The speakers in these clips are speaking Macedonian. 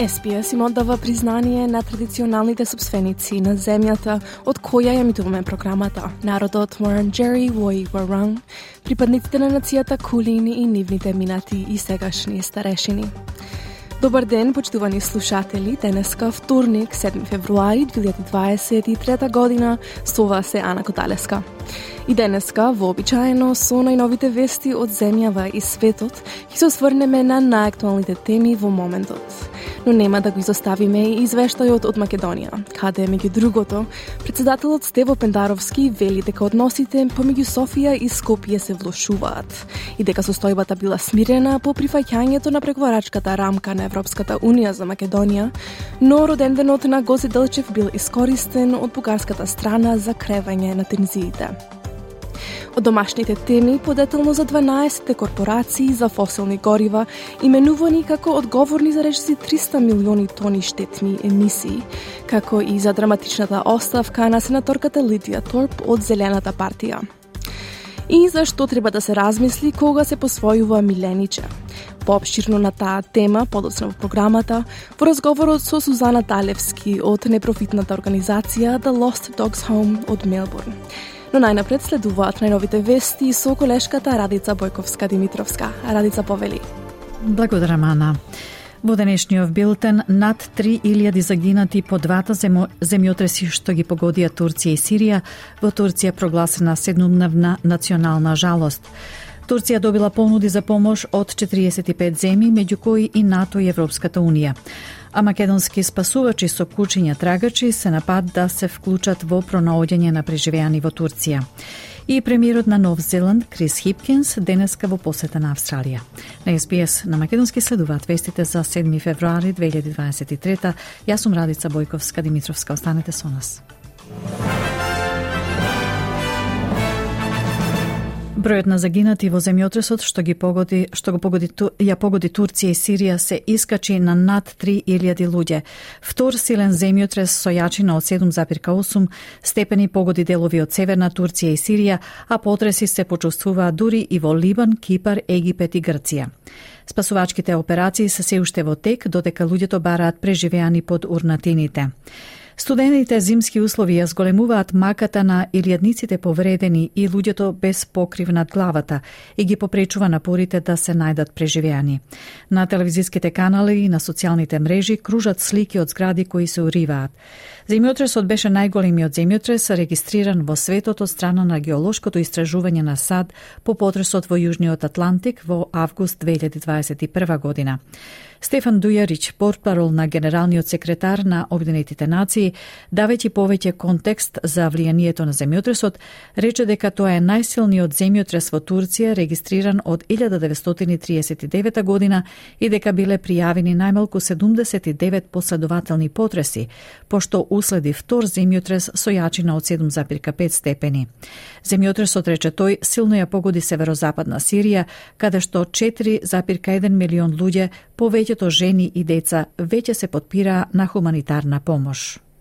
SPS им оддава признание на традиционалните собственици на земјата од која ја емитуваме програмата. Народот Джери Вои Варанг, припадниците на нацијата Кулини и нивните минати и сегашни старешини. Добар ден, почитувани слушатели. Денеска вторник, 7 февруари 2023 година, со вас е Ана Коталеска. И денеска, вообичаено, со најновите вести од земјава и светот, ќе се осврнеме на најактуалните теми во моментот но нема да го изоставиме и извештајот од Македонија, каде меѓу другото, председателот Стево Пендаровски вели дека односите помеѓу Софија и Скопје се влошуваат и дека состојбата била смирена по прифаќањето на преговарачката рамка на Европската Унија за Македонија, но роденденот на Гози Делчев бил искористен од бугарската страна за кревање на тензиите. Од домашните теми подетелно за 12 корпорации за фосилни горива, именувани како одговорни за речиси 300 милиони тони штетни емисии, како и за драматичната оставка на сенаторката Лидија Торп од Зелената партија. И зашто треба да се размисли кога се посвојува Милениче. Пообширно на таа тема, подоцна во програмата, во разговорот со Сузана Талевски од непрофитната организација The Lost Dogs Home од Мелбурн. Но најнапред следуваат најновите вести со колешката Радица Бојковска-Димитровска. Радица повели. Благодарам, ана. Во денешниот билтен над 3000 загинати по двата земо, земјотреси што ги погодија Турција и Сирија, во Турција прогласена седмодневна национална жалост. Турција добила понуди за помош од 45 земји, меѓу кои и НАТО и Европската Унија а македонски спасувачи со кучиња трагачи се напад да се вклучат во пронаоѓање на преживеани во Турција. И премиерот на Нов Зеланд Крис Хипкинс денеска во посета на Австралија. На СБС на македонски следуваат вестите за 7 февруари 2023. Јас сум Радица Бојковска Димитровска. Останете со нас. Бројот на загинати во земјотресот што ги погоди што го погоди ја погоди Турција и Сирија се искачи на над 3000 луѓе. Втор силен земјотрес со јачина од 7,8 степени погоди делови од северна Турција и Сирија, а потреси се почувствуваа дури и во Либан, Кипар, Египет и Грција. Спасувачките операции се се уште во тек, додека луѓето бараат преживеани под урнатините. Студените зимски услови ја зголемуваат маката на илјадниците повредени и луѓето без покрив над главата и ги попречува напорите да се најдат преживеани. На телевизиските канали и на социјалните мрежи кружат слики од згради кои се уриваат. Земјотресот беше најголемиот земјотрес регистриран во светот од страна на геолошкото истражување на САД по потресот во Јужниот Атлантик во август 2021 година. Стефан Дујарич, портпарол на генералниот секретар на Обединетите нации, давајќи повеќе контекст за влијанието на земјотресот, рече дека тоа е најсилниот земјотрес во Турција регистриран од 1939 година и дека биле пријавени најмалку 79 последователни потреси, пошто уследи втор земјотрес со јачина од 7,5 степени. Земјотресот, рече тој, силно ја погоди северозападна Сирија, каде што 4,1 милион луѓе повеќе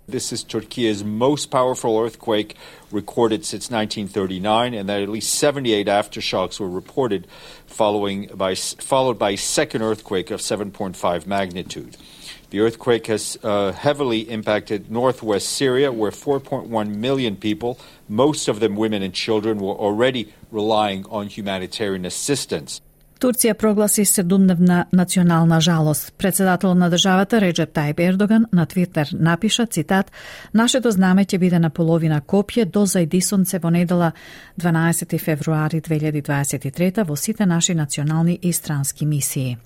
This is Turkey's most powerful earthquake recorded since 1939, and that at least 78 aftershocks were reported, following by, followed by a second earthquake of 7.5 magnitude. The earthquake has uh, heavily impacted northwest Syria, where 4.1 million people, most of them women and children, were already relying on humanitarian assistance. Турција прогласи седумдневна национална жалост. Председател на државата Реджеп Тајб Ердоган на Твитер напиша цитат Нашето знаме ќе биде на половина копје до зајди сонце во недела 12 февруари 2023 во сите наши национални и странски мисии.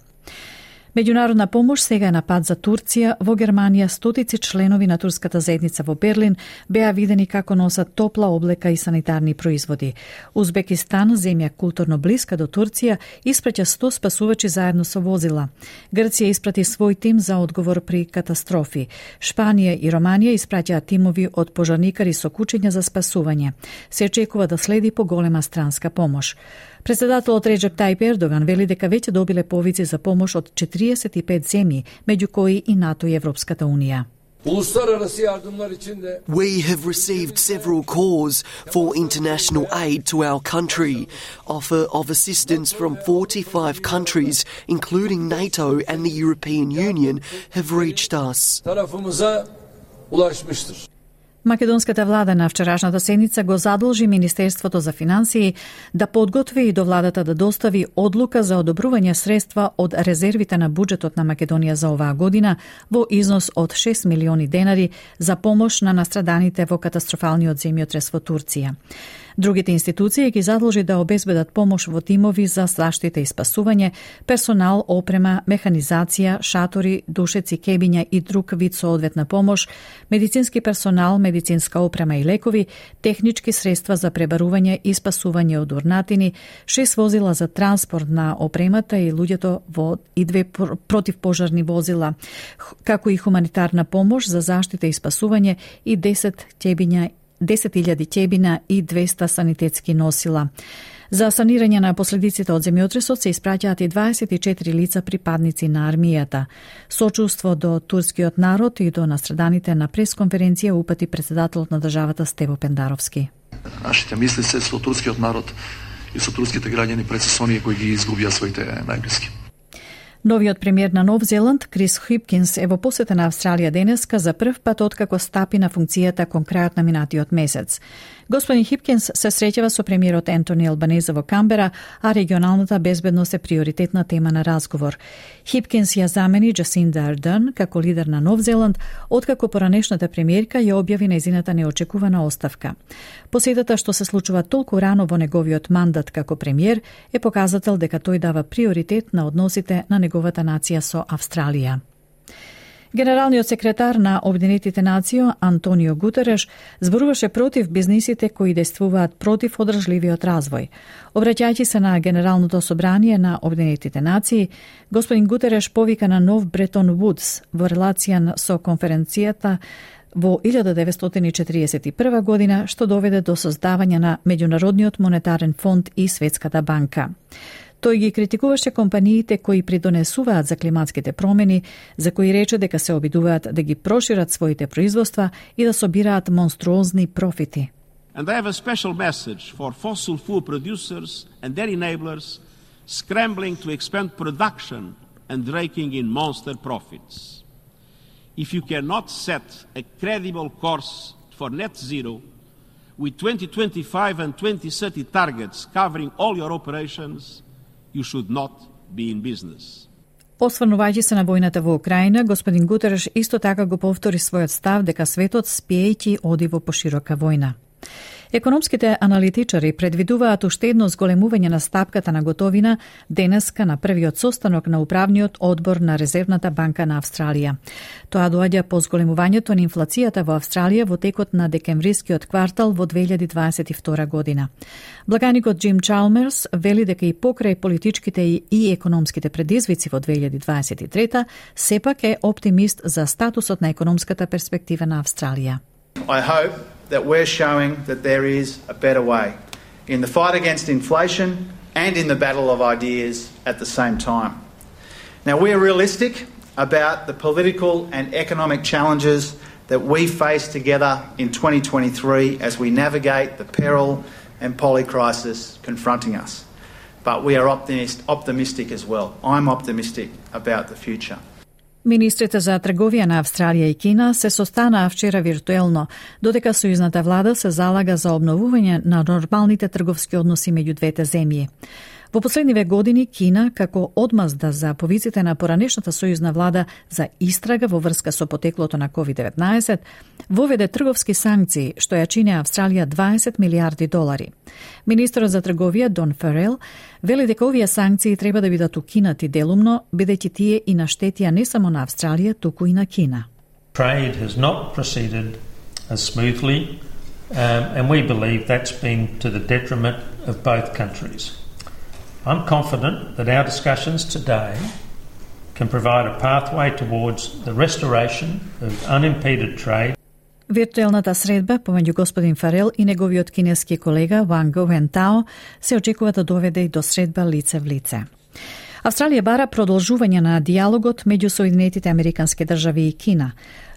Меѓународна помош сега е на пат за Турција. Во Германија стотици членови на турската заедница во Берлин беа видени како носат топла облека и санитарни производи. Узбекистан, земја културно блиска до Турција, испраќа 100 спасувачи заедно со возила. Грција испрати свој тим за одговор при катастрофи. Шпанија и Романија испраќаа тимови од пожарникари со кучиња за спасување. Се очекува да следи поголема странска помош. Председателот Реджеп Тајп Ердоган вели дека веќе добиле повици за помош од 45 земји, меѓу кои и НАТО и Европската Унија. We have received several calls for international aid to our country. Offer of assistance from 45 countries, including NATO and the European Union, have reached us. Македонската влада на вчерашната седница го задолжи Министерството за финансии да подготви и до владата да достави одлука за одобрување средства од резервите на буџетот на Македонија за оваа година во износ од 6 милиони денари за помош на настраданите во катастрофалниот земјотрес во Турција. Другите институции ги задолжи да обезбедат помош во тимови за заштита и спасување, персонал, опрема, механизација, шатори, душеци, кебиња и друг вид соодветна помош, медицински персонал, медицинска опрема и лекови, технички средства за пребарување и спасување од урнатини, шест возила за транспорт на опремата и луѓето во и две противпожарни возила, како и хуманитарна помош за заштита и спасување и 10 ќебиња 10.000 ќебина и 200 санитетски носила. За санирање на последиците од земјотресот се испраќаат и 24 лица припадници на армијата. Сочувство до турскиот народ и до настраданите на пресконференција упати председателот на државата Стево Пендаровски. Нашите мисли се со турскиот народ и со турските граѓани пред се оние кои ги изгубија своите најблиски. Новиот премиер на Нов Зеланд, Крис Хипкинс, е во посета на Австралија денеска за прв пат откако стапи на функцијата кон крајот на минатиот месец. Господин Хипкинс се среќава со премиерот Ентони Албанезе во Камбера, а регионалната безбедност е приоритетна тема на разговор. Хипкинс ја замени Джасинда Ардерн како лидер на Нов Зеланд, откако поранешната премиерка ја објави незината неочекувана оставка. Посетата што се случува толку рано во неговиот мандат како премиер е показател дека тој дава приоритет на односите на неговата нација со Австралија. Генералниот секретар на Обединетите нации Антонио Гутереш зборуваше против бизнисите кои действуваат против одржливиот развој. Обраќајќи се на Генералното собрание на Обединетите нации, господин Гутереш повика на нов Бретон Вудс во релација со конференцијата во 1941 година, што доведе до создавање на Меѓународниот монетарен фонд и Светската банка. Тој ги критикуваше компаниите кои придонесуваат за климатските промени, за кои рече дека се обидуваат да ги прошират своите производства и да собираат монструозни профити. And they have a special message for fossil fuel producers and their enablers scrambling to expand production and raking in monster profits. If you cannot set a credible course for net zero, with 2025 and 2030 targets covering all your operations, you should not be in business. Осврнувајќи се на војната во Украина, господин Гутереш исто така го повтори својот став дека светот спиејќи оди во поширока војна. Економските аналитичари предвидуваат уште едно зголемување на стапката на готовина денеска на првиот состанок на управниот одбор на Резервната банка на Австралија. Тоа доаѓа по зголемувањето на инфлацијата во Австралија во текот на декемврискиот квартал во 2022 година. Благаникот Джим Чалмерс вели дека и покрај политичките и економските предизвици во 2023 сепак е оптимист за статусот на економската перспектива на Австралија. I hope that we're showing that there is a better way in the fight against inflation and in the battle of ideas at the same time. Now, we're realistic about the political and economic challenges that we face together in 2023 as we navigate the peril and polycrisis confronting us. But we are optimist, optimistic as well. I'm optimistic about the future. Министрите за трговија на Австралија и Кина се состанаа вчера виртуелно, додека сојузната влада се залага за обновување на нормалните трговски односи меѓу двете земји. Во последниве години Кина, како одмазда за повиците на поранешната сојузна влада за истрага во врска со потеклото на COVID-19, воведе трговски санкции, што ја чине Австралија 20 милиарди долари. Министерот за трговија Дон Ферел вели дека овие санкции треба да бидат укинати делумно, бидејќи тие и наштетија не само на Австралија, туку и на Кина. Trade has not proceeded as smoothly, um, and we believe that's been to the detriment of both countries. I'm confident that our discussions today can provide a pathway towards the restoration of unimpeded trade. Виртуелната средба помеѓу господин Фарел и неговиот кинески колега Ван Вентао се очекува да доведе и до средба лице в лице. Австралија бара продолжување на диалогот меѓу Соединетите Американски држави и Кина.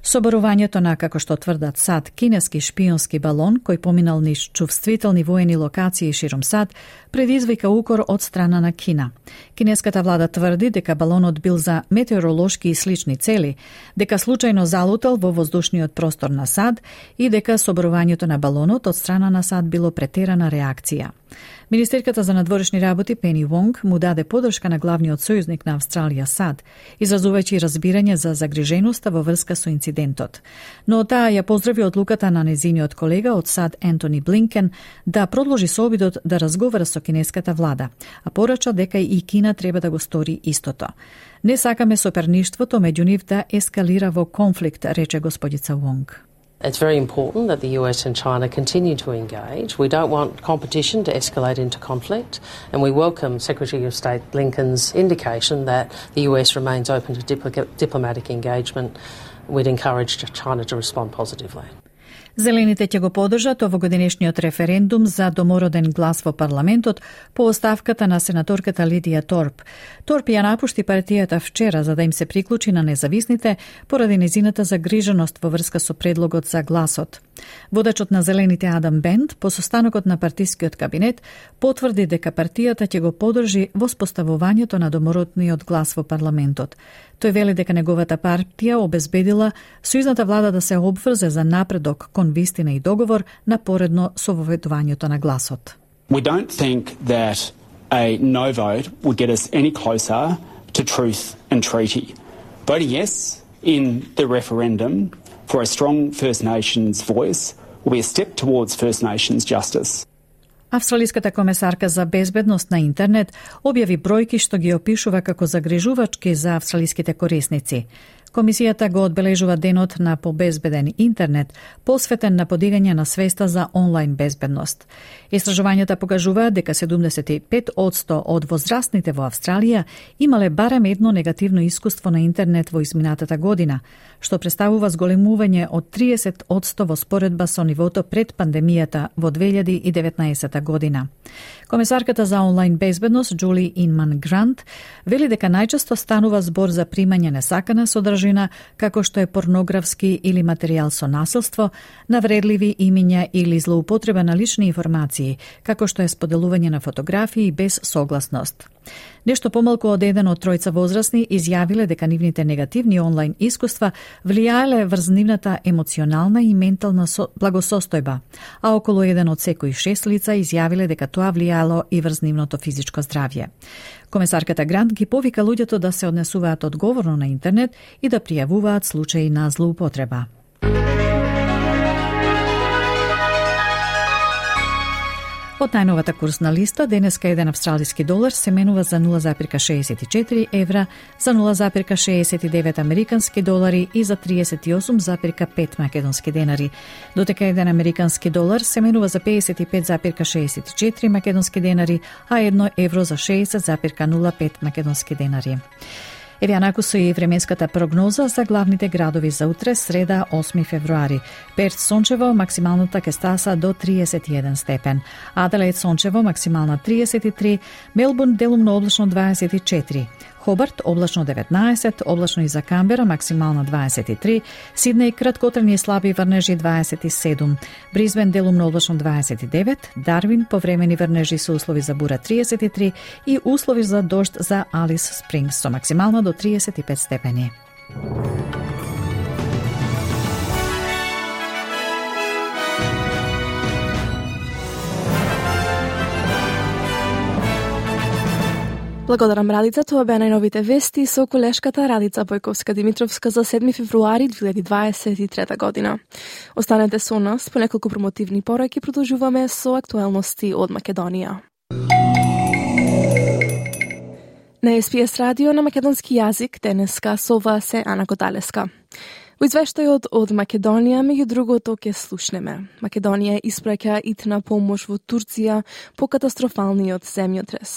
Соборувањето на, како што тврдат САД, кинески шпионски балон, кој поминал низ чувствителни воени локации широм САД, предизвика укор од страна на Кина. Кинеската влада тврди дека балонот бил за метеоролошки и слични цели, дека случајно залутал во воздушниот простор на САД и дека соборувањето на балонот од страна на САД било претерана реакција. Министерката за надворешни работи Пени Вонг му даде подршка на главниот сојузник на Австралија САД, изразувајќи разбирање за загриженоста во врска со инцидентот. Но таа ја поздрави одлуката на незиниот колега од САД Ентони Блинкен да продолжи со обидот да разговара со кинеската влада, а порача дека и Кина треба да го стори истото. Не сакаме соперништвото меѓу нив да ескалира во конфликт, рече господица Вонг. It's very important that the US and China continue to engage. We don't want competition to escalate into conflict, and we welcome Secretary of State Blinken's indication that the US remains open to diplomatic engagement. We'd encourage China to respond positively. Зелените ќе го подржат овогодинешниот референдум за домороден глас во парламентот по оставката на сенаторката Лидија Торп. Торп ја напушти партијата вчера за да им се приклучи на независните поради незината загриженост во врска со предлогот за гласот. Водачот на Зелените Адам Бенд по состанокот на партискиот кабинет потврди дека партијата ќе го подржи во споставувањето на домородниот глас во парламентот. Тој вели дека неговата партија обезбедила сојузната влада да се обврзе за напредок кон вистина и договор на поредно со воведувањето на гласот. We don't think that a no vote would get us any closer to truth and treaty. Voting yes in the referendum for a strong First Nations voice will be a step towards First Nations justice. Австралиската комесарка за безбедност на интернет објави бројки што ги опишува како загрижувачки за австралиските корисници. Комисијата го одбележува денот на побезбеден интернет, посветен на подигање на свеста за онлайн безбедност. Истражувањата покажуваат дека 75% од возрастните во Австралија имале барем едно негативно искуство на интернет во изминатата година, што представува зголемување од 30% во споредба со нивото пред пандемијата во 2019 година. Комесарката за онлайн безбедност Джули Инман Грант вели дека најчесто станува збор за примање несакана содржина, како што е порнографски или материјал со насилство, навредливи имиња или злоупотреба на лични информации, како што е споделување на фотографии без согласност. Нешто помалку од еден од тројца возрастни изјавиле дека нивните негативни онлайн искуства влијаеле врз нивната емоционална и ментална благосостојба, а околу еден од секои шест лица изјавиле дека тоа влијало и врз нивното физичко здравје. Комесарката Грант ги повика луѓето да се однесуваат одговорно на интернет и да пријавуваат случаи на злоупотреба. Од најновата курсна листа, денеска еден австралиски долар се менува за 0,64 евра, за 0,69 американски долари и за 38,5 македонски денари, додека еден американски долар се менува за 55,64 македонски денари, а едно евро за 60,05 македонски денари. Еве со и временската прогноза за главните градови за утре, среда 8 февруари. Перт сончево, максималната ке стаса до 31 степен. Аделаид сончево, максимална 33, Мелбурн делумно облачно 24. Хобарт облачно 19, облачно и за Камбера максимално 23, Сиднеј краткотрени и слаби врнежи 27, Бризбен делумно облачно 29, Дарвин повремени врнежи со услови за бура 33 и услови за дожд за Алис Спрингс со максимално до 35 степени. Благодарам Радица, тоа беа најновите вести со колешката Радица Бојковска Димитровска за 7 февруари 2023 година. Останете со нас по неколку промотивни пораки продолжуваме со актуелности од Македонија. На СПС радио на македонски јазик денеска сова се Ана Коталеска. Во извештајот од Македонија, меѓу другото, ке слушнеме. Македонија испраќа итна помош во Турција по катастрофалниот земјотрес.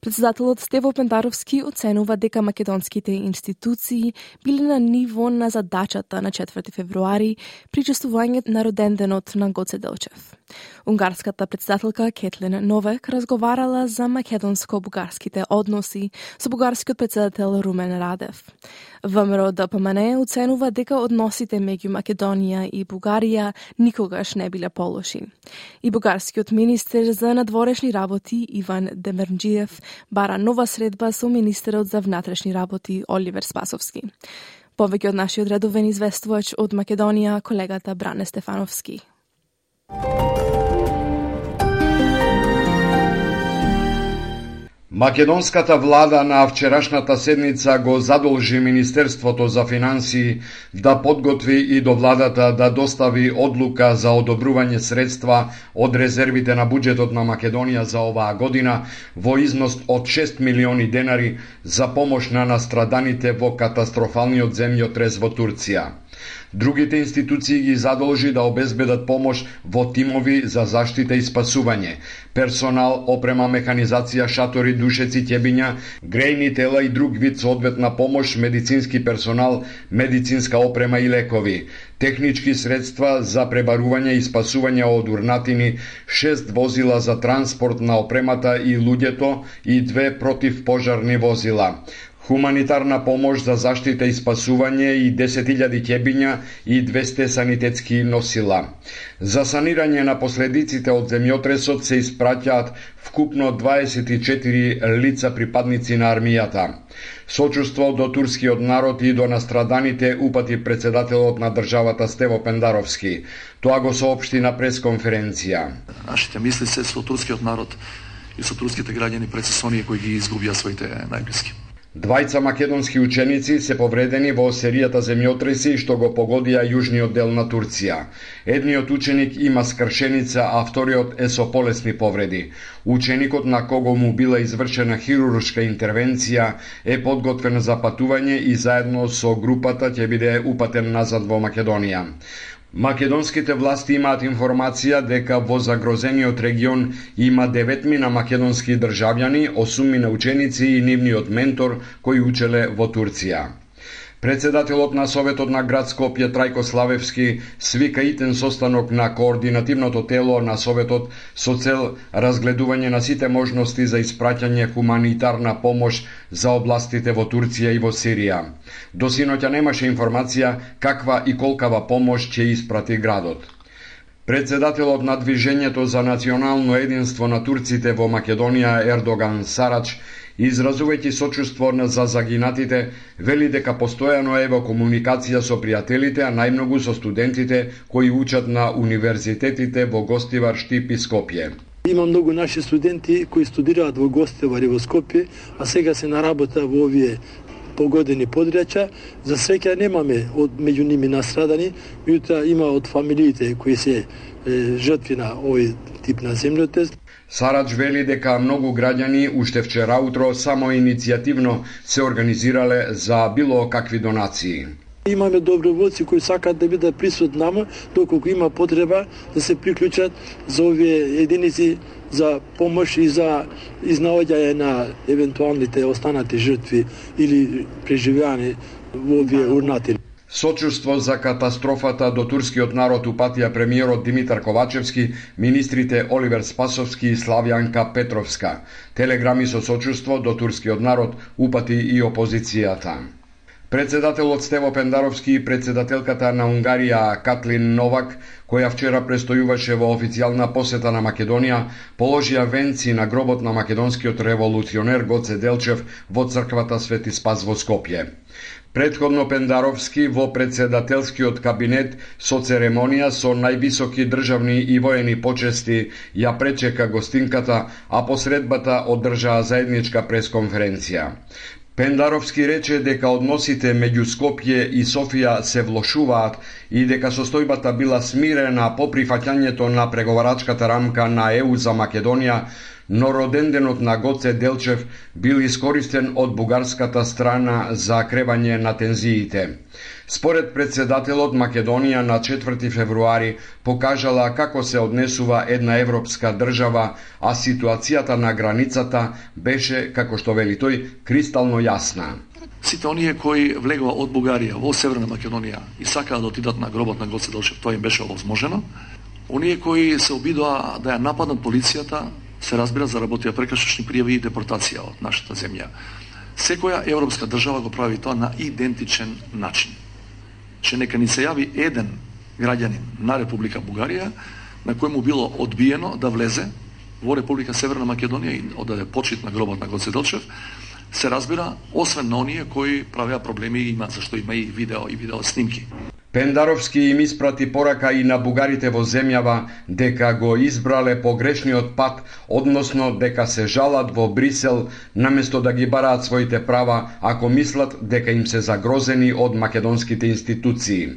Председателот Стево Пендаровски оценува дека македонските институции биле на ниво на задачата на 4 февруари при чествување на роденденот на Гоце Делчев. Унгарската председателка Кетлен Новек разговарала за македонско-бугарските односи со бугарскиот председател Румен Радев. ВМРО ДПМН оценува дека односите меѓу Македонија и Бугарија никогаш не биле полоши. И бугарскиот министер за надворешни работи Иван Демернджиев бара нова средба со министерот за внатрешни работи Оливер Спасовски. Повеќе од нашиот редовен известувач од Македонија, колегата Бране Стефановски. Македонската влада на вчерашната седница го задолжи Министерството за финансии да подготви и до владата да достави одлука за одобрување средства од резервите на буџетот на Македонија за оваа година во износ од 6 милиони денари за помош на настраданите во катастрофалниот земјотрес во Турција. Другите институции ги задолжи да обезбедат помош во тимови за заштита и спасување, персонал, опрема, механизација, шатори, душеци, ќебиња, грејни тела и друг вид соодветна помош, медицински персонал, медицинска опрема и лекови, технички средства за пребарување и спасување од урнатини, шест возила за транспорт на опремата и луѓето и две противпожарни возила хуманитарна помош за заштита и спасување и 10.000 ќебиња и 200 санитетски носила. За санирање на последиците од земјотресот се испраќаат вкупно 24 лица припадници на армијата. Сочувство до турскиот народ и до настраданите упати председателот на државата Стево Пендаровски. Тоа го соопшти на пресконференција. Нашите мисли се со турскиот народ и со турските граѓани пред се кои ги изгубија своите најблиски. Двајца македонски ученици се повредени во серијата земјотреси што го погодија јужниот дел на Турција. Едниот ученик има скршеница, а вториот е со полесни повреди. Ученикот на кого му била извршена хируршка интервенција е подготвен за патување и заедно со групата ќе биде упатен назад во Македонија. Македонските власти имаат информација дека во загрозениот регион има 9 мина македонски државјани, 8 мина ученици и нивниот ментор кои учеле во Турција. Председателот на Советот на град Скопје Трајко Славевски свика итен состанок на координативното тело на Советот со цел разгледување на сите можности за испраќање хуманитарна помош за областите во Турција и во Сирија. До синоќа немаше информација каква и колкава помош ќе испрати градот. Председателот на Движењето за национално единство на турците во Македонија Ердоган Сарач изразувајќи сочувство за загинатите, вели дека постојано е во комуникација со пријателите, а најмногу со студентите кои учат на универзитетите во Гостивар, Штип и Скопје. Има многу наши студенти кои студираат во Гостивар и во Скопје, а сега се на работа во овие погодени подрача. За среќа немаме од меѓу ними настрадани, меѓутоа има од фамилиите кои се е, жртви на овој тип на земјотрес. Сарач вели дека многу граѓани уште вчера утро само иницијативно се организирале за било какви донации. Имаме доброволци кои сакаат да бидат присутни нама, доколку има потреба да се приклучат за овие единици за помош и за изнаоѓање на евентуалните останати жртви или преживеани во овие урнати. Сочувство за катастрофата до турскиот народ упатија премиерот Димитар Ковачевски, министрите Оливер Спасовски и Славјанка Петровска. Телеграми со сочувство до турскиот народ упати и опозицијата. Председателот Стево Пендаровски и председателката на Унгарија Катлин Новак, која вчера престојуваше во официјална посета на Македонија, положија венци на гробот на македонскиот револуционер Гоце Делчев во црквата Свети Спас во Скопје. Предходно Пендаровски во председателскиот кабинет со церемонија со највисоки државни и воени почести ја пречека гостинката, а посредбата одржаа заедничка пресконференција. Пендаровски рече дека односите меѓу Скопје и Софија се влошуваат и дека состојбата била смирена по прифаќањето на преговарачката рамка на ЕУ за Македонија, но роденденот на Гоце Делчев бил искористен од бугарската страна за кревање на тензиите. Според председателот Македонија на 4 февруари покажала како се однесува една европска држава, а ситуацијата на границата беше, како што вели тој, кристално јасна. Сите оние кои влегува од Бугарија во Северна Македонија и сакаа да отидат на гробот на Гоце Делчев, тоа им беше овозможено. Оние кои се обидоа да ја нападнат полицијата, се разбира заработија прекршечни пријави и депортација од нашата земја. Секоја европска држава го прави тоа на идентичен начин. Че нека ни се јави еден граѓанин на Република Бугарија на кој му било одбиено да влезе во Република Северна Македонија и одаде почит на гробот на Гоце Делчев, се разбира, освен на оние кои правеа проблеми и има, зашто има и видео и видео снимки. Пендаровски им испрати порака и на бугарите во земјава дека го избрале погрешниот пат, односно дека се жалат во Брисел наместо да ги бараат своите права ако мислат дека им се загрозени од македонските институции.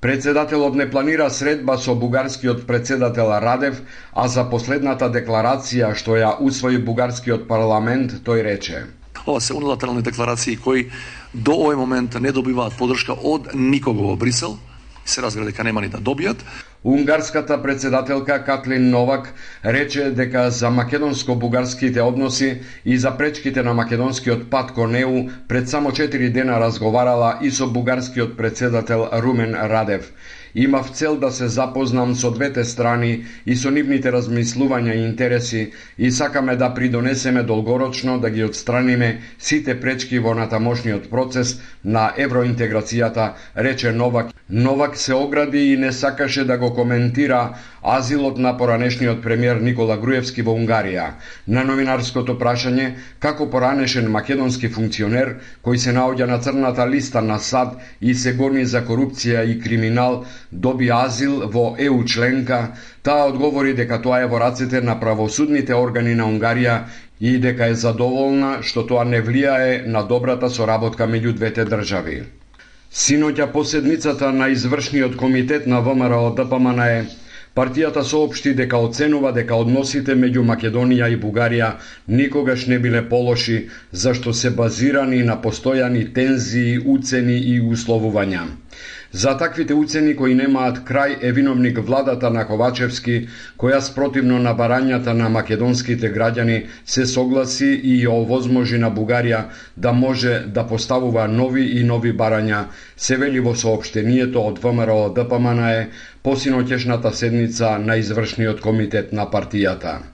Председателот не планира средба со бугарскиот председател Радев, а за последната декларација што ја усвои бугарскиот парламент, тој рече. Ова се унилатерални декларации кои до овој момент не добиваат подршка од никого во Брисел, се разбира дека нема ни да добијат. Унгарската председателка Катлин Новак рече дека за македонско-бугарските односи и за пречките на македонскиот пат кон ЕУ пред само 4 дена разговарала и со бугарскиот председател Румен Радев. Имав цел да се запознам со двете страни и со нивните размислувања и интереси и сакаме да придонесеме долгорочно да ги отстраниме сите пречки во натамошниот процес на евроинтеграцијата, рече Новак. Новак се огради и не сакаше да го коментира азилот на поранешниот премиер Никола Груевски во Унгарија. На новинарското прашање како поранешен македонски функционер кој се наоѓа на црната листа на САД и се гони за корупција и криминал доби азил во ЕУ членка, таа одговори дека тоа е во рацете на правосудните органи на Унгарија и дека е задоволна што тоа не влијае на добрата соработка меѓу двете држави. Синоќа поседницата на извршниот комитет на ВМРО ДПМН е Партијата соопшти дека оценува дека односите меѓу Македонија и Бугарија никогаш не биле полоши, зашто се базирани на постојани тензии, уцени и условувања. За таквите уцени кои немаат крај е виновник владата на Ковачевски, која спротивно на барањата на македонските граѓани се согласи и ја овозможи на Бугарија да може да поставува нови и нови барања, се вели во сообштението од ВМРО ДПМН е по седница на извршниот комитет на партијата.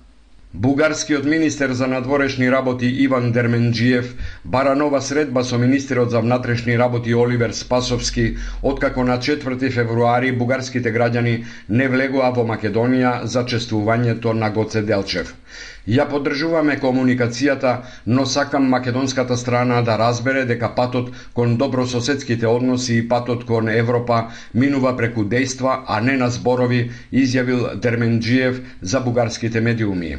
Бугарскиот министер за надворешни работи Иван Дерменџиев бара нова средба со министерот за внатрешни работи Оливер Спасовски, откако на 4 февруари бугарските граѓани не влегоа во Македонија за чествувањето на Гоце Делчев. Ја поддржуваме комуникацијата, но сакам македонската страна да разбере дека патот кон добрососедските односи и патот кон Европа минува преку дејства, а не на зборови, изјавил Дерменџиев за бугарските медиуми.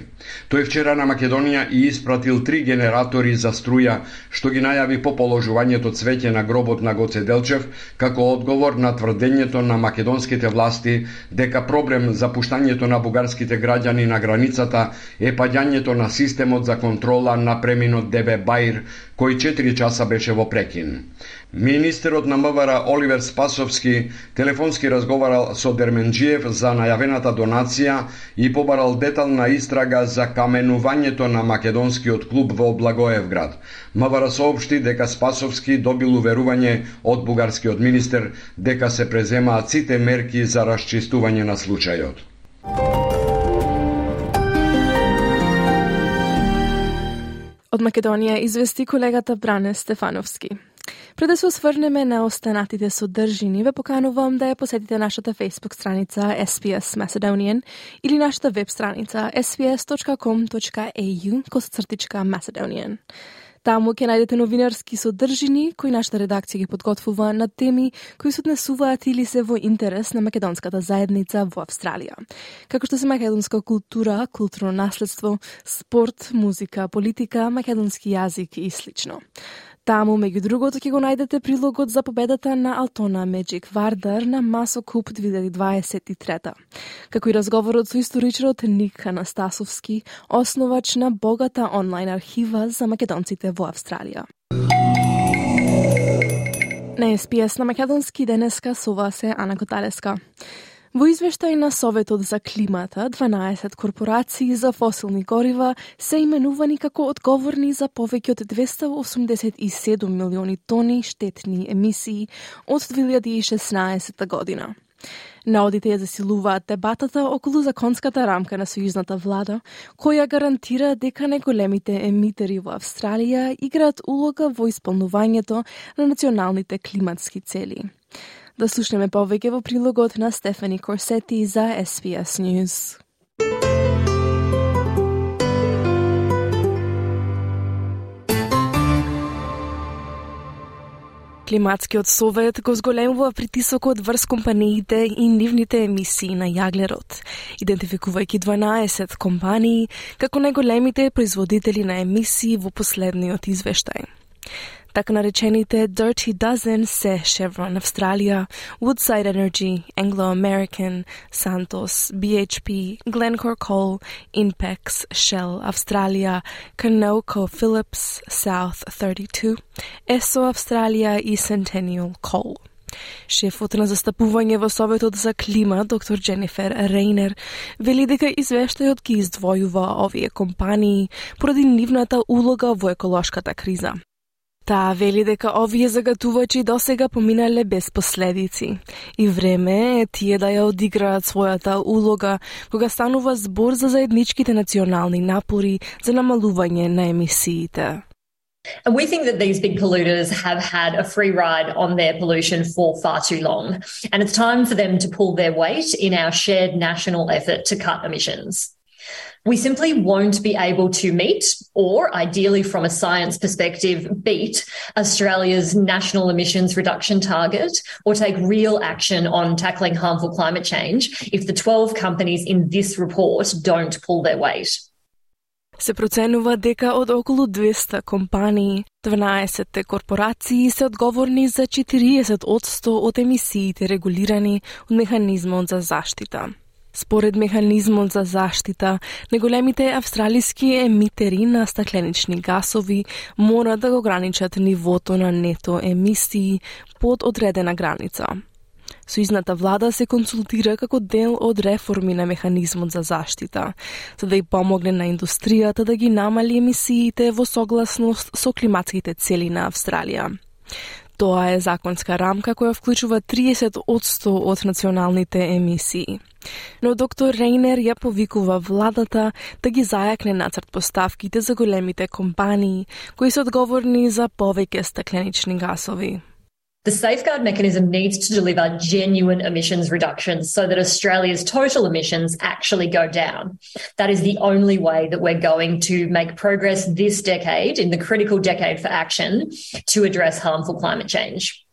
Тој вчера на Македонија и испратил три генератори за струја, што ги најави по положувањето цвеќе на гробот на Гоце Делчев, како одговор на тврдењето на македонските власти дека проблем за пуштањето на бугарските граѓани на границата е паѓањето на системот за контрола на преминот ДБ Баир, кој 4 часа беше во прекин. Министерот на МВР Оливер Спасовски телефонски разговарал со Дерменџиев за најавената донација и побарал детална истрага за каменувањето на македонскиот клуб во Благоевград. МВР соопшти дека Спасовски добил уверување од бугарскиот министер дека се преземаат сите мерки за расчистување на случајот. Од Македонија извести колегата Бране Стефановски. Пред да се осврнеме на останатите содржини, ве поканувам да ја посетите нашата Facebook страница SPS Macedonian или нашата веб страница sps.com.au косцртичка Macedonian. Таму ќе најдете новинарски содржини кои нашата редакција ги подготвува на теми кои се однесуваат или се во интерес на македонската заедница во Австралија. Како што се македонска култура, културно наследство, спорт, музика, политика, македонски јазик и слично. Таму, меѓу другото, ќе го најдете прилогот за победата на Алтона Меджик Вардар на Масо Куп 2023. Како и разговорот со историчарот Ник Анастасовски, основач на богата онлайн архива за македонците во Австралија. На СПС на македонски денеска сова се Ана Коталеска. Во извештај на Советот за климата, 12 корпорации за фосилни горива се именувани како одговорни за повеќе од 287 милиони тони штетни емисии од 2016 година. Наодите ја засилуваат дебатата околу законската рамка на сојузната влада, која гарантира дека најголемите емитери во Австралија играат улога во исполнувањето на националните климатски цели. Да слушнеме повеќе во прилогот на Стефани Корсети за SBS News. Климатскиот совет го зголемува притисокот врз компаниите и нивните емисии на јаглерод, идентификувајќи 12 компании како најголемите производители на емисии во последниот извештај. Така наречените Dirty Dozen се Chevron Австралија, Woodside Energy, Anglo-American, Santos, BHP, Glencore Coal, Inpex, Shell Австралија, Canoco, Phillips, South 32, ESO Австралија и Centennial Coal. Шефот на застапување во Советот за клима, доктор Дженифер Рейнер, вели дека извештајот ги издвојува овие компании поради нивната улога во еколошката криза. Таа вели дека овие загатувачи досега поминале без последици и време е тие да ја одиграат својата улога кога станува збор за заедничките национални напори за намалување на емисиите. And we think that these big polluters have had a free ride on their pollution for far too long. And it's time for them to pull their weight in our shared national effort to cut emissions. we simply won't be able to meet, or ideally from a science perspective, beat Australia's national emissions reduction target or take real action on tackling harmful climate change if the 12 companies in this report don't pull their weight. Се проценува дека од околу 200 компании, 12 корпорации се одговорни за 40 од емисиите регулирани од механизмот за заштита. Според механизмот за заштита, неголемите австралиски емитери на стакленични гасови мора да го граничат нивото на нето емисии под одредена граница. Суизната влада се консултира како дел од реформи на механизмот за заштита, за да ја помогне на индустријата да ги намали емисиите во согласност со климатските цели на Австралија. Тоа е законска рамка која вклучува 30 од националните емисии. Но доктор Рейнер ја повикува владата да ги зајакне нацрт поставките за големите компании кои се одговорни за повеќе стакленични гасови. The safeguard mechanism needs to deliver genuine emissions reductions so that Australia's total emissions actually go down. That is the only way that we're going to make progress this decade, in the critical decade for action, to address harmful climate change.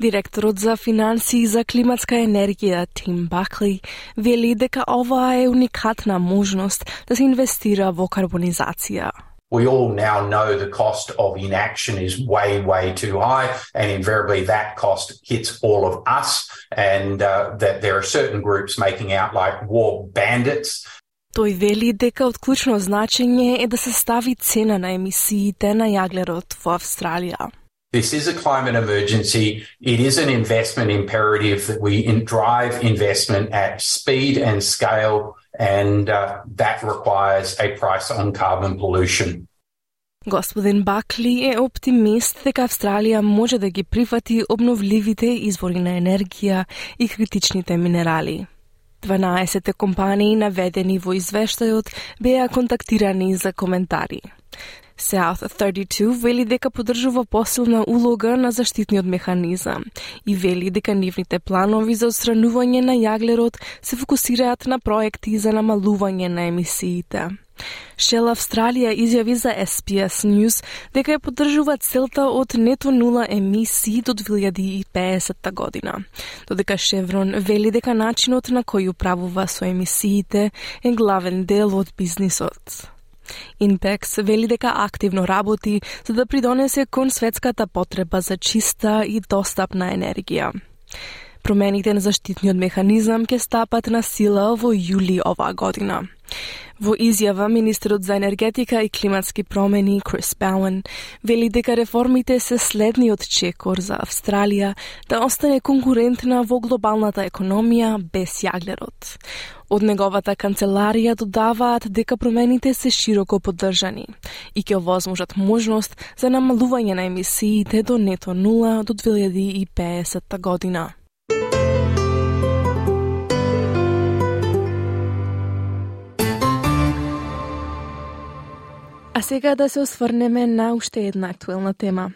Директорот за финансии за климатска енергија Тим Бакли вели дека ова е уникатна можност да се инвестира во карбонизација. we all now know the cost of inaction is way, way too high, and invariably that cost hits all of us, and uh, that there are certain groups making out like war bandits. Тој вели дека од клучно значење е да се стави цена на емисиите на јаглерод во Австралија. This is a climate emergency. It is an investment imperative that we drive investment at speed and scale and uh, that requires a price on carbon pollution. Господин Бакли е оптимист дека Австралија може да ги прифати обновливите извори на енергија и критичните минерали. 12 компании наведени во извештајот беа контактирани за коментари. South 32 вели дека подржува посилна улога на заштитниот механизам и вели дека нивните планови за отстранување на јаглерод се фокусираат на проекти за намалување на емисиите. Shell Австралија изјави за SPS News дека ја поддржува целта од нето нула емисии до 2050 година. Додека Шеврон вели дека начинот на кој управува со емисиите е главен дел од бизнисот. Инпекс вели дека активно работи за да придонесе кон светската потреба за чиста и достапна енергија. Промените на заштитниот механизам ќе стапат на сила во јули оваа година. Во изјава, министерот за енергетика и климатски промени Крис Бауен вели дека реформите се следниот чекор за Австралија да остане конкурентна во глобалната економија без јаглерот. Од неговата канцеларија додаваат дека промените се широко поддржани и ќе овозможат можност за намалување на емисиите до нето нула до 2050 година. А сега да се осврнеме на уште една актуелна тема.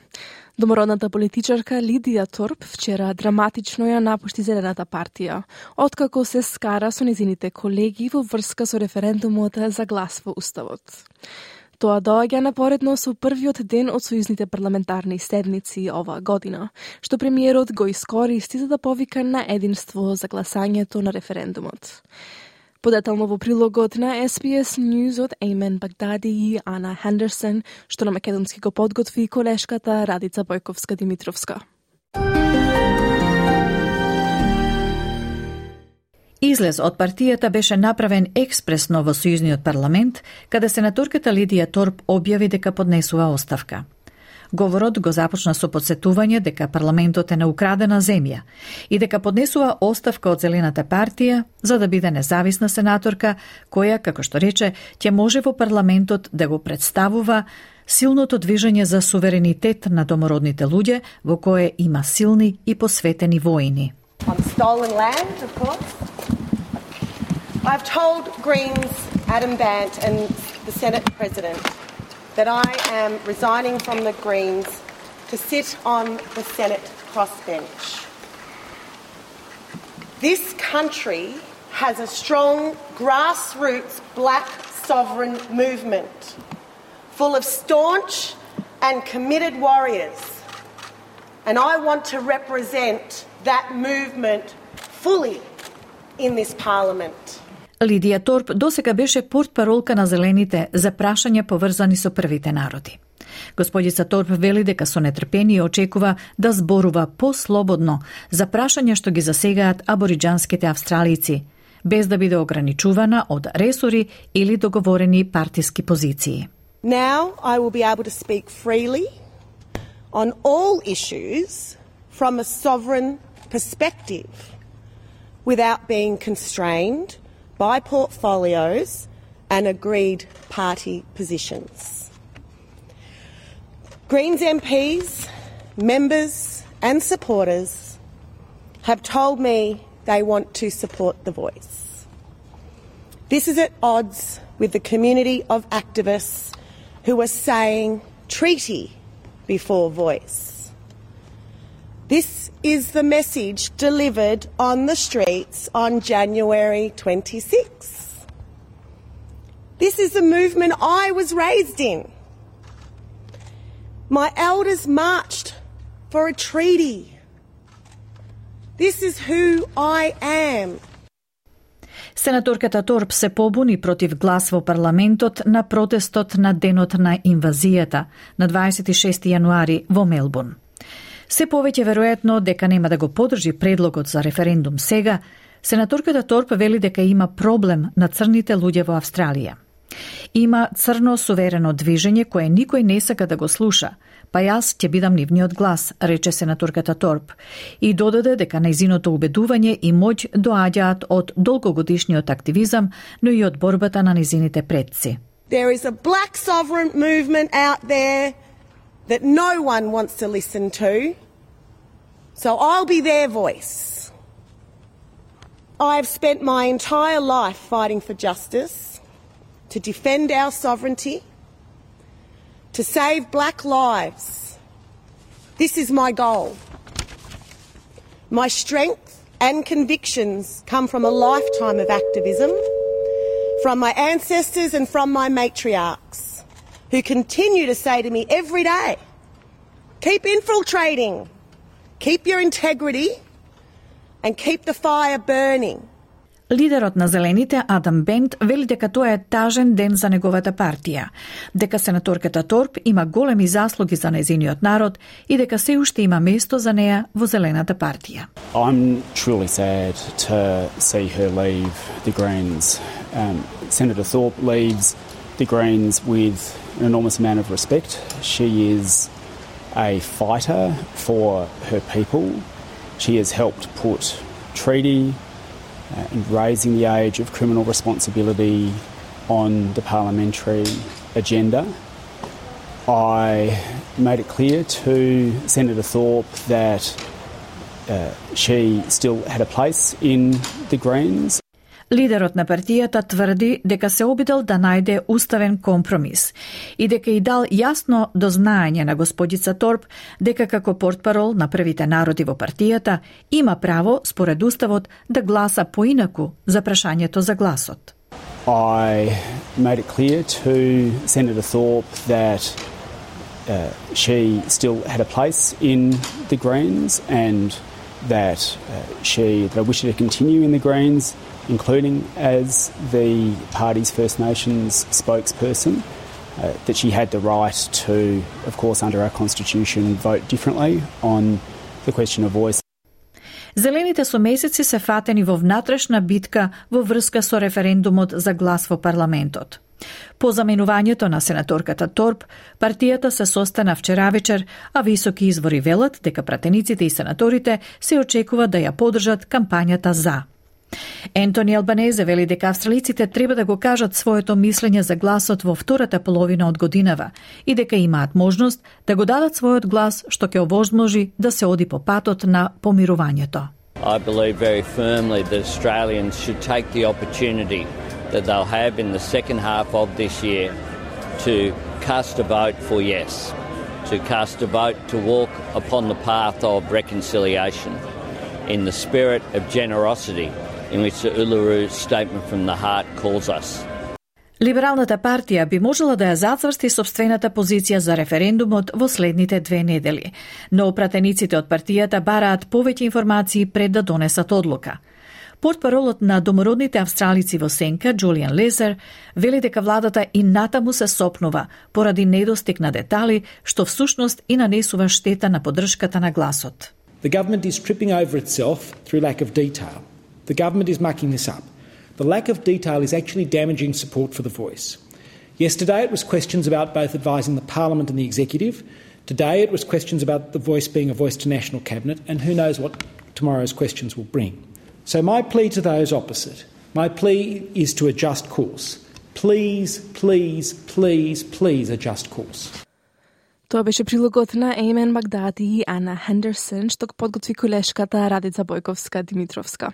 Домородната политичарка Лидија Торп вчера драматично ја напушти Зелената партија, откако се скара со незините колеги во врска со референдумот за глас во Уставот. Тоа доаѓа напоредно со првиот ден од сојузните парламентарни седници оваа година, што премиерот го искористи за да повика на единство за гласањето на референдумот. Подетално во прилогот на SBS News од Еймен Багдади и Ана Хендерсон, што на македонски го подготви колешката Радица Бојковска-Димитровска. Излез од партијата беше направен експресно во Сојузниот парламент, каде сенаторката Лидија Торп објави дека поднесува оставка. Говорот го започна со подсетување дека парламентот е на украдена земја и дека поднесува оставка од Зелената партија за да биде независна сенаторка која, како што рече, ќе може во парламентот да го представува силното движење за суверенитет на домородните луѓе во кое има силни и посветени воини. I've told Greens Adam Bant and the Senate President that I am resigning from the Greens to sit on the Senate crossbench. This country has a strong grassroots black sovereign movement full of staunch and committed warriors. And I want to represent that movement fully in this parliament. Лидија Торп досека беше портпаролка на зелените за прашања поврзани со првите народи. Господица Торп вели дека со нетрпение очекува да зборува послободно за прашања што ги засегаат абориджанските австралици, без да биде ограничувана од ресори или договорени партиски позиции. Now I will be able to speak freely on all issues from a sovereign perspective without being constrained by portfolios and agreed party positions. Greens MPs, members, and supporters have told me they want to support the voice. This is at odds with the community of activists who are saying treaty before voice. This is the message delivered on the streets on January 26. This is the movement I was raised in. My elders marched for a treaty. This is who I am. Сенаторката Торп се побуни против глас во парламентот на протестот на денот на инвазијата на 26 јануари во Мелбурн. Се повеќе веројатно дека нема да го подржи предлогот за референдум сега, сенаторката Торп вели дека има проблем на црните луѓе во Австралија. Има црно суверено движење кое никој не сака да го слуша, па јас ќе бидам нивниот глас, рече сенаторката Торп, и додаде дека најзиното убедување и моќ доаѓаат од долгогодишниот активизам, но и од борбата на низините предци. There is a black sovereign movement out there that no one wants to listen to. So I'll be their voice. I have spent my entire life fighting for justice, to defend our sovereignty, to save black lives. This is my goal. My strength and convictions come from a lifetime of activism, from my ancestors and from my matriarchs, who continue to say to me every day, keep infiltrating, keep your integrity, and keep the fire burning. Лидерот на Зелените, Адам Бент, вели дека тоа е тажен ден за неговата партија, дека сенаторката Торп има големи заслуги за незиниот народ и дека се уште има место за неа во Зелената партија. I'm truly sad to see her leave the Greens. Um, Senator Thorpe leaves the Greens with an enormous amount of respect. She is a fighter for her people. She has helped put treaty uh, and raising the age of criminal responsibility on the parliamentary agenda. I made it clear to Senator Thorpe that uh, she still had a place in the Greens. Лидерот на партијата тврди дека се обидел да најде уставен компромис и дека и дал јасно до знаење на господица Торп дека како портпарол на првите народи во партијата има право според уставот да гласа поинаку за прашањето за гласот. I made it clear to Senator Thorpe that uh, she still had a place in the Greens and that uh, she that I wish her to continue in the Greens including as the party's First Nations spokesperson, uh, that she had the right to, of course, under our constitution, vote differently on the question of voice. Зелените со месеци се фатени во внатрешна битка во врска со референдумот за глас во парламентот. По заменувањето на сенаторката Торп, партијата се состана вчера вечер, а високи извори велат дека пратениците и сенаторите се очекува да ја подржат кампањата за. Ентони Албанезе вели дека австралиците треба да го кажат своето мислење за гласот во втората половина од годинава и дека имаат можност да го дадат својот глас што ќе овозможи да се оди по патот на помирувањето. I believe very firmly that Australians should take the opportunity that they'll have in the second half of this year to cast a vote for yes, to cast a vote to walk upon the path of reconciliation in the spirit of generosity in which the Uluru Statement from the Heart calls us. Либералната партија би можела да ја зацврсти собствената позиција за референдумот во следните две недели, но пратениците од партијата бараат повеќе информации пред да донесат одлука. Портпаролот на домородните австралици во Сенка, Джулиан Лезер, вели дека владата и натаму се сопнува поради недостиг на детали, што всушност и нанесува штета на поддршката на гласот. The government is tripping over itself through lack of detail. The government is mucking this up. The lack of detail is actually damaging support for the voice. Yesterday it was questions about both advising the Parliament and the Executive. Today it was questions about the voice being a voice to National Cabinet, and who knows what tomorrow's questions will bring. So, my plea to those opposite my plea is to adjust course. Please, please, please, please adjust course. Тоа беше прилогот на Еймен Багдади и Ана Хендерсон, што го подготви колешката Радица Бојковска Димитровска.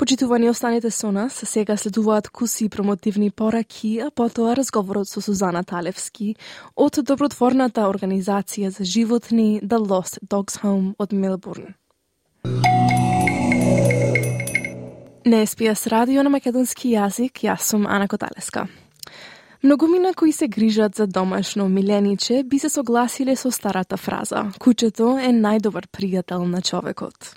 Почитувани останете со нас, сега следуваат куси промотивни пораки, а потоа разговорот со Сузана Талевски од добротворната организација за животни The Lost Dogs Home од Мелбурн. На СПС радио на македонски јазик, јас сум Ана Коталеска. Многумина кои се грижат за домашно милениче би се согласиле со старата фраза «Кучето е најдобар пријател на човекот».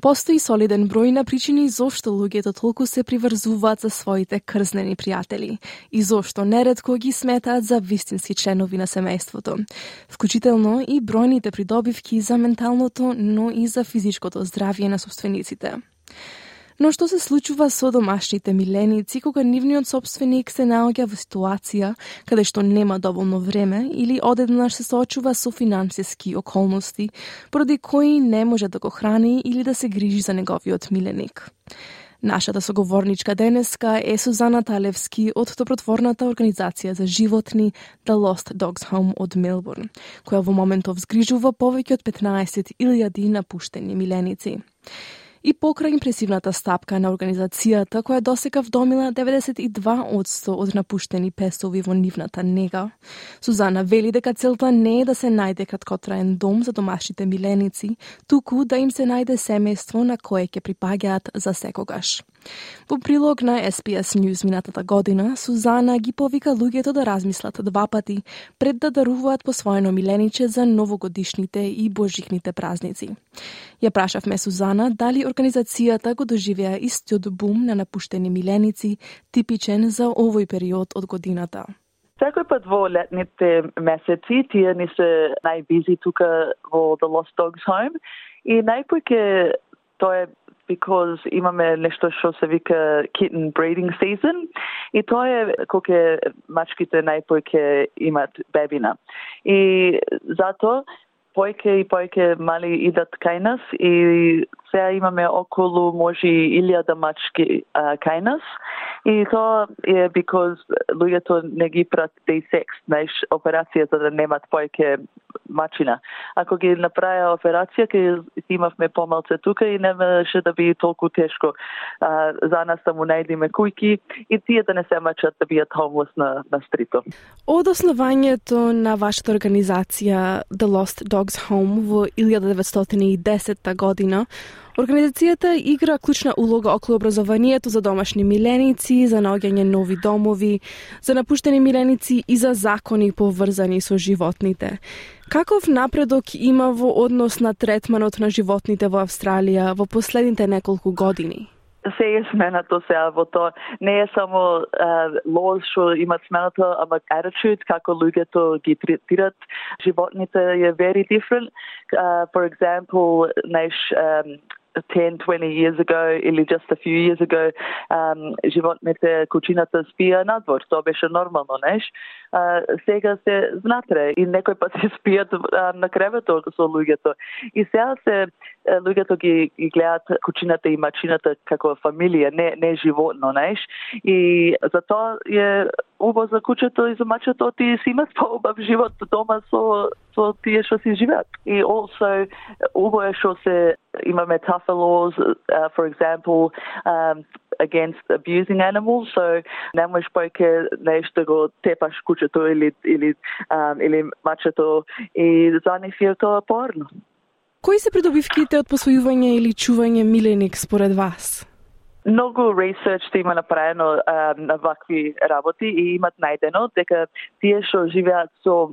Постои солиден број на причини зошто луѓето толку се приврзуваат за своите крзнени пријатели и зошто нередко ги сметаат за вистински членови на семејството, вклучително и бројните придобивки за менталното, но и за физичкото здравје на собствениците. Но што се случува со домашните миленици кога нивниот собственик се наоѓа во ситуација каде што нема доволно време или одеднаш се соочува со финансиски околности, поради кои не може да го храни или да се грижи за неговиот миленик? Нашата соговорничка денеска е Сузана Талевски од добротворната организација за животни The Lost Dogs Home од Мелбурн, која во моментов згрижува повеќе од 15.000 напуштени миленици и покрај импресивната стапка на организацијата која досека вдомила 92% од напуштени песови во нивната нега. Сузана вели дека целта не е да се најде краткотраен дом за домашните миленици, туку да им се најде семејство на кое ќе припаѓаат за секогаш. Во прилог на SPS News минатата година, Сузана ги повика луѓето да размислат два пати пред да даруваат посвоено милениче за новогодишните и божихните празници. Ја прашавме Сузана дали организацијата го доживеа истиот бум на напуштени миленици, типичен за овој период од годината. Секој пат во летните месеци, тие ни се најбизи тука во The Lost Dogs Home и најпоќе тоа е because имаме нешто што се вика kitten breeding season и тоа е кога мачките најпојке имат бебина. И затоа појке и појке мали идат кај нас и сега имаме околу може илјада мачки а, кај нас и тоа е because луѓето не ги прат day sex, знаеш, операција за да немат појке мачина. Ако ги направија операција, ке имавме помалце тука и немаше да би толку тешко а, за нас да му најдеме кујки и тие да не се мачат да бијат homeless на, на стрито. Од основањето на вашата организација The Lost Dog Dogs Home во 1910 година, Организацијата игра клучна улога околу образованието за домашни миленици, за наоѓање нови домови, за напуштени миленици и за закони поврзани со животните. Каков напредок има во однос на третманот на животните во Австралија во последните неколку години? Се е сменато сега во тоа. Не е само лоз што имат сменато, ама attitude, како луѓето ги третират животните е very different. Uh, for example, наш um, 10, 20 years ago или just a few years ago um, животните кучината спија надвор. Тоа беше нормално, неш? Uh, сега се внатре и некој пат се спијат uh, на креветот со луѓето. И сега се луѓето ги, ги гледаат кучината и мачината како фамилија, не, не животно, неш? И затоа е убаво за кучето и за мачето ти си имат поубав живот дома со со тие што си живеат. И also убаво е што се imame tougher laws, uh, for example, um, against abusing animals. So не можеш poike нешто да го тепаш кучето или или um, или мачето и за нив е тоа порно. Кои се придобивките од посвојување или чување миленик според вас? Многу ресерч има направено а, на вакви работи и имат најдено дека тие што живеат со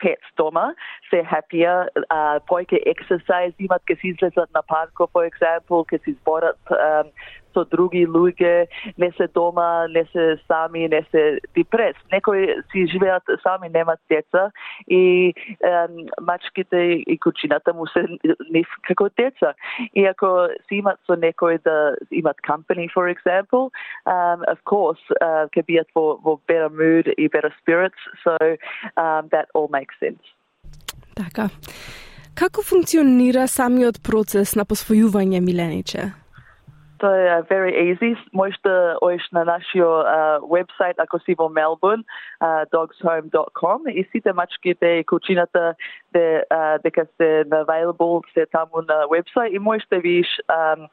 пет дома се хапија, а, појке ексерсайз имат, ке се излезат на парко, for example, ке се изборат а, со други луѓе, не се дома, не се сами, не се депрес. Некои си живеат сами, немаат деца и е, мачките и кучината му се нив како деца. И ако си имат со некој да имат company, for example, um, of course, uh, can be во, во better mood и better spirits, so um, that all makes sense. Така. Како функционира самиот процес на посвојување милениче? Тоа е very easy. Можете да оиш на нашиот вебсайт ако си во Мелбурн, dogshome.com и сите мачките и кучината де, дека се available се таму на вебсайт и можеш да видиш um,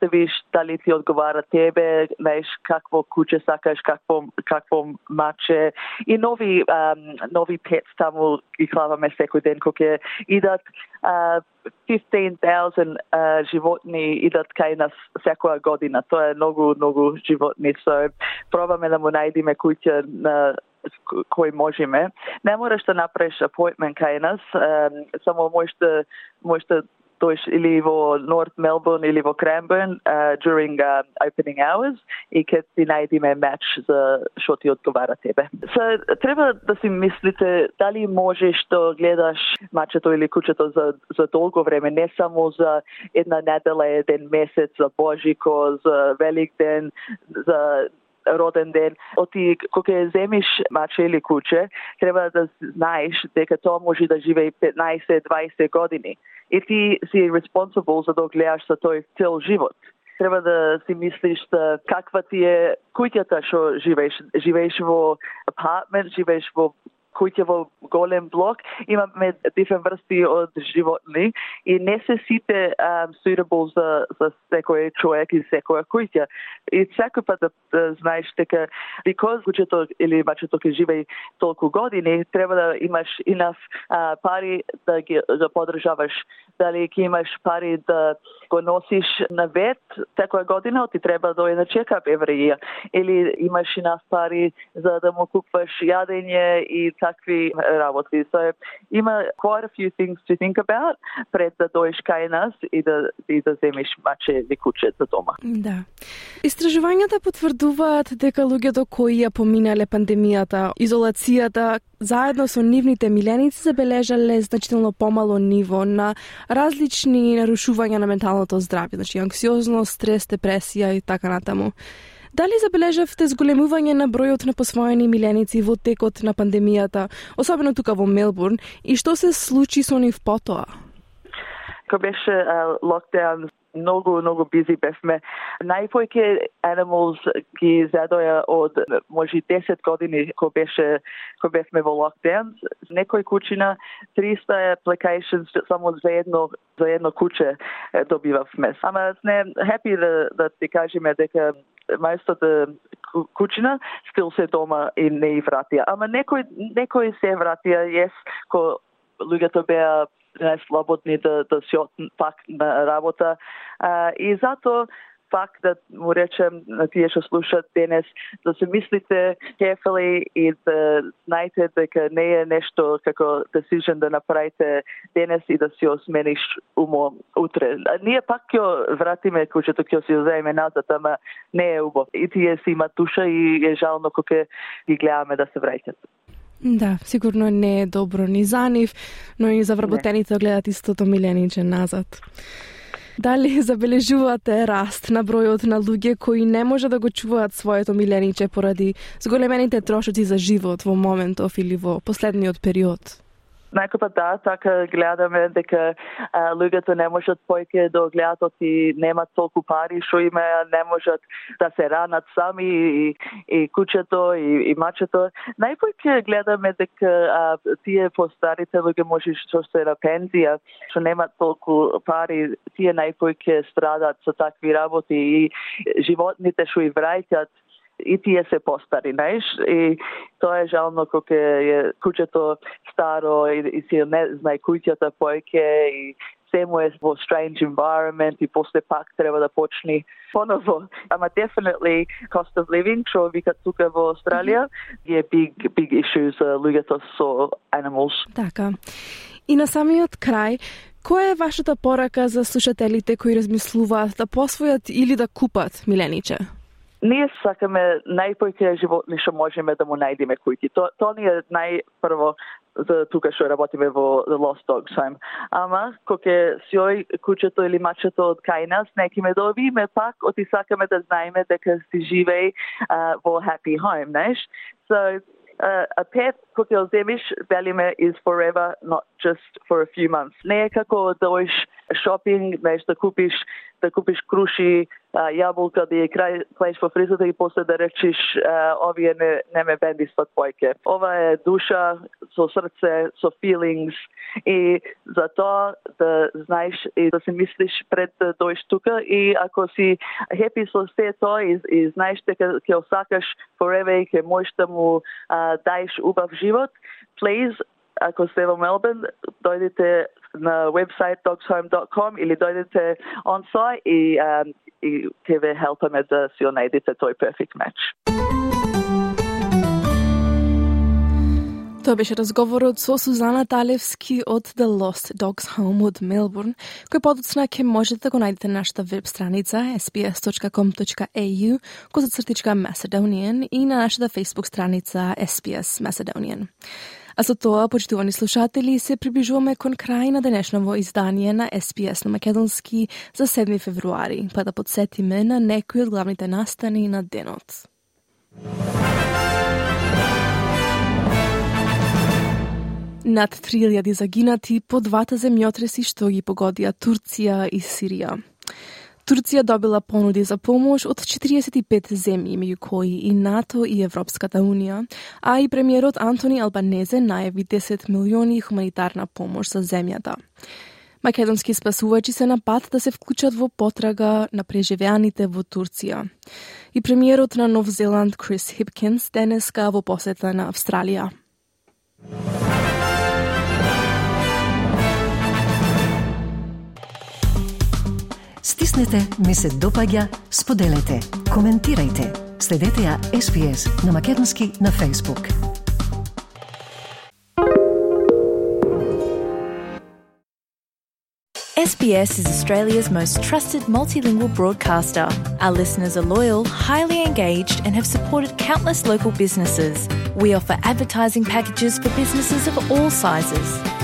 да виш дали ти одговара тебе, знаеш какво куче сакаш, какво какво маче и нови um, нови пет таму ги клаваме секој ден кога идат uh, 15,000 uh, животни идат кај нас секоја година. Тоа е многу, многу животни. Со пробаме да му најдиме куќа на кој можеме. Не мораш да направиш appointment кај нас, само можеш да, можеш да тој или во North Melbourne или во Cranbourne uh, during uh, opening hours и ке ти најдиме меч за што ти одговара тебе. So, треба да си мислите дали можеш да гледаш мачето или кучето за, за долго време, не само за една недела, еден месец, за Божико, за Велик ден, за роден ден. Оти кога земиш маче или куче, треба да знаеш дека тоа може да живее 15-20 години и ти си responsible за да гледаш за тој цел живот треба да си мислиш да каква ти е куќата што живееш. Живееш во апартмент, живееш во куќа во голем блок, имаме дифен врсти од животни и не се сите um, suitable за, за секој човек и секоја куќа. И секој пат да, да знаеш дека because куќето или мачето ке живее толку години, треба да имаш enough uh, пари да ги да подржаваш. Дали ќе имаш пари да го носиш на вет секоја година, ти треба да на чекап every. Или имаш enough пари за да му купуваш јадење и такви работи. So, има quite a few things to think about пред да дојдеш кај нас и да, и да земеш маче или куче за дома. Да. Истражувањата потврдуваат дека луѓето кои ја поминале пандемијата, изолацијата, заедно со нивните миленици забележале значително помало ниво на различни нарушувања на менталното здравје, значи анксиозност, стрес, депресија и така натаму. Дали забележавте зголемување на бројот на посвоени миленици во текот на пандемијата, особено тука во Мелбурн, и што се случи со нив потоа? Кога беше локдаун, многу, многу бизи бевме. Најпојке animals ги задоја од може 10 години кога беше кога бевме во локдаун. Некој кучина 300 applications само за едно за едно куче добивавме. Ама сме happy да, да ти кажеме дека most да кучина стил се дома и не и вратија. Ама некој некој се вратија, yes, ко луѓето беа слободни да да се пак на работа. А, и затоа пак да му речем на тие што слушаат денес да се мислите carefully и да знаете дека не е нешто како decision да направите денес и да си осмениш умо утре. А ние пак ќе вратиме кучето ќе си земеме назад, ама не е убаво. И тие си имат душа и е жално кога ги гледаме да се враќат. Да, сигурно не е добро ни за нив, но и за вработените гледат истото милениче назад. Дали забележувате раст на бројот на луѓе кои не може да го чуваат своето милениче поради зголемените трошоци за живот во моментов или во последниот период? Најкопа да, така гледаме дека а, луѓето не можат појке да гледат и немат толку пари што има, не можат да се ранат сами и, и кучето и, и мачето. Најпојке гледаме дека а, тие постарите луѓе може што се на пензија, што немат толку пари, тие најпојке страдат со такви работи и животните што и враќат и тие се постари, знаеш, и тоа е жално кога е куќето старо и, и си не знае куќата појке и се му е во strange environment и после пак треба да почни поново. Ама definitely cost of living, што вика тука во Австралија, е big, big issue за луѓето со animals. Така. И на самиот крај, Која е вашата порака за слушателите кои размислуваат да посвојат или да купат милениче? Ние сакаме најпојке животни што можеме да му најдеме кујки. То, то ни е најпрво за тука што работиме во The Lost Dogs Home. Ама, кога сјој кучето или мачето од кај нас, неки ме добиме пак, оти сакаме да знаеме дека си живеј uh, во Happy Home, знаеш? So, uh, a pet кога ја земиш, велиме is forever, not just for a few months. Не е како да шопинг, знаеш, да купиш да купиш круши, а, јаболка, да ја крај, клаиш во фризата и после да речиш а, овие не, не ме бендистват појке. Ова е душа со срце, со feelings и за тоа да знаеш и да се мислиш пред да дојш тука и ако си happy со се тоа и, и знаеш дека ќе осакаш forever и ќе можеш да му а, даеш убав живот, please ако сте во Мелбурн, дојдете на вебсайт dogshome.com или дојдете on site и, um, и ќе ве хелпаме да си најдете тој perfect match. Тоа беше разговорот со Сузана Талевски од The Lost Dogs Home од Мелбурн, кој подоцна ќе можете да го најдете на нашата веб страница sbs.com.au козацртичка Macedonian и на нашата Facebook страница SBS Macedonian. А со тоа, почитувани слушатели, се приближуваме кон крај на денешново издание на SPS на Македонски за 7 февруари, па да подсетиме на некои од главните настани на денот. Над 3000 загинати по двата земјотреси што ги погодија Турција и Сирија. Турција добила понуди за помош од 45 земји, меѓу кои и НАТО и Европската Унија, а и премиерот Антони Албанезе најави 10 милиони хуманитарна помош за земјата. Македонски спасувачи се на пат да се вклучат во потрага на преживеаните во Турција. И премиерот на Нов Зеланд Крис Хипкинс денеска во посета на Австралија. Stisnite mi se dopaja, komentirajte. Sledite ja SBS na makedonski na Facebook. SBS is Australia's most trusted multilingual broadcaster. Our listeners are loyal, highly engaged, and have supported countless local businesses. We offer advertising packages for businesses of all sizes.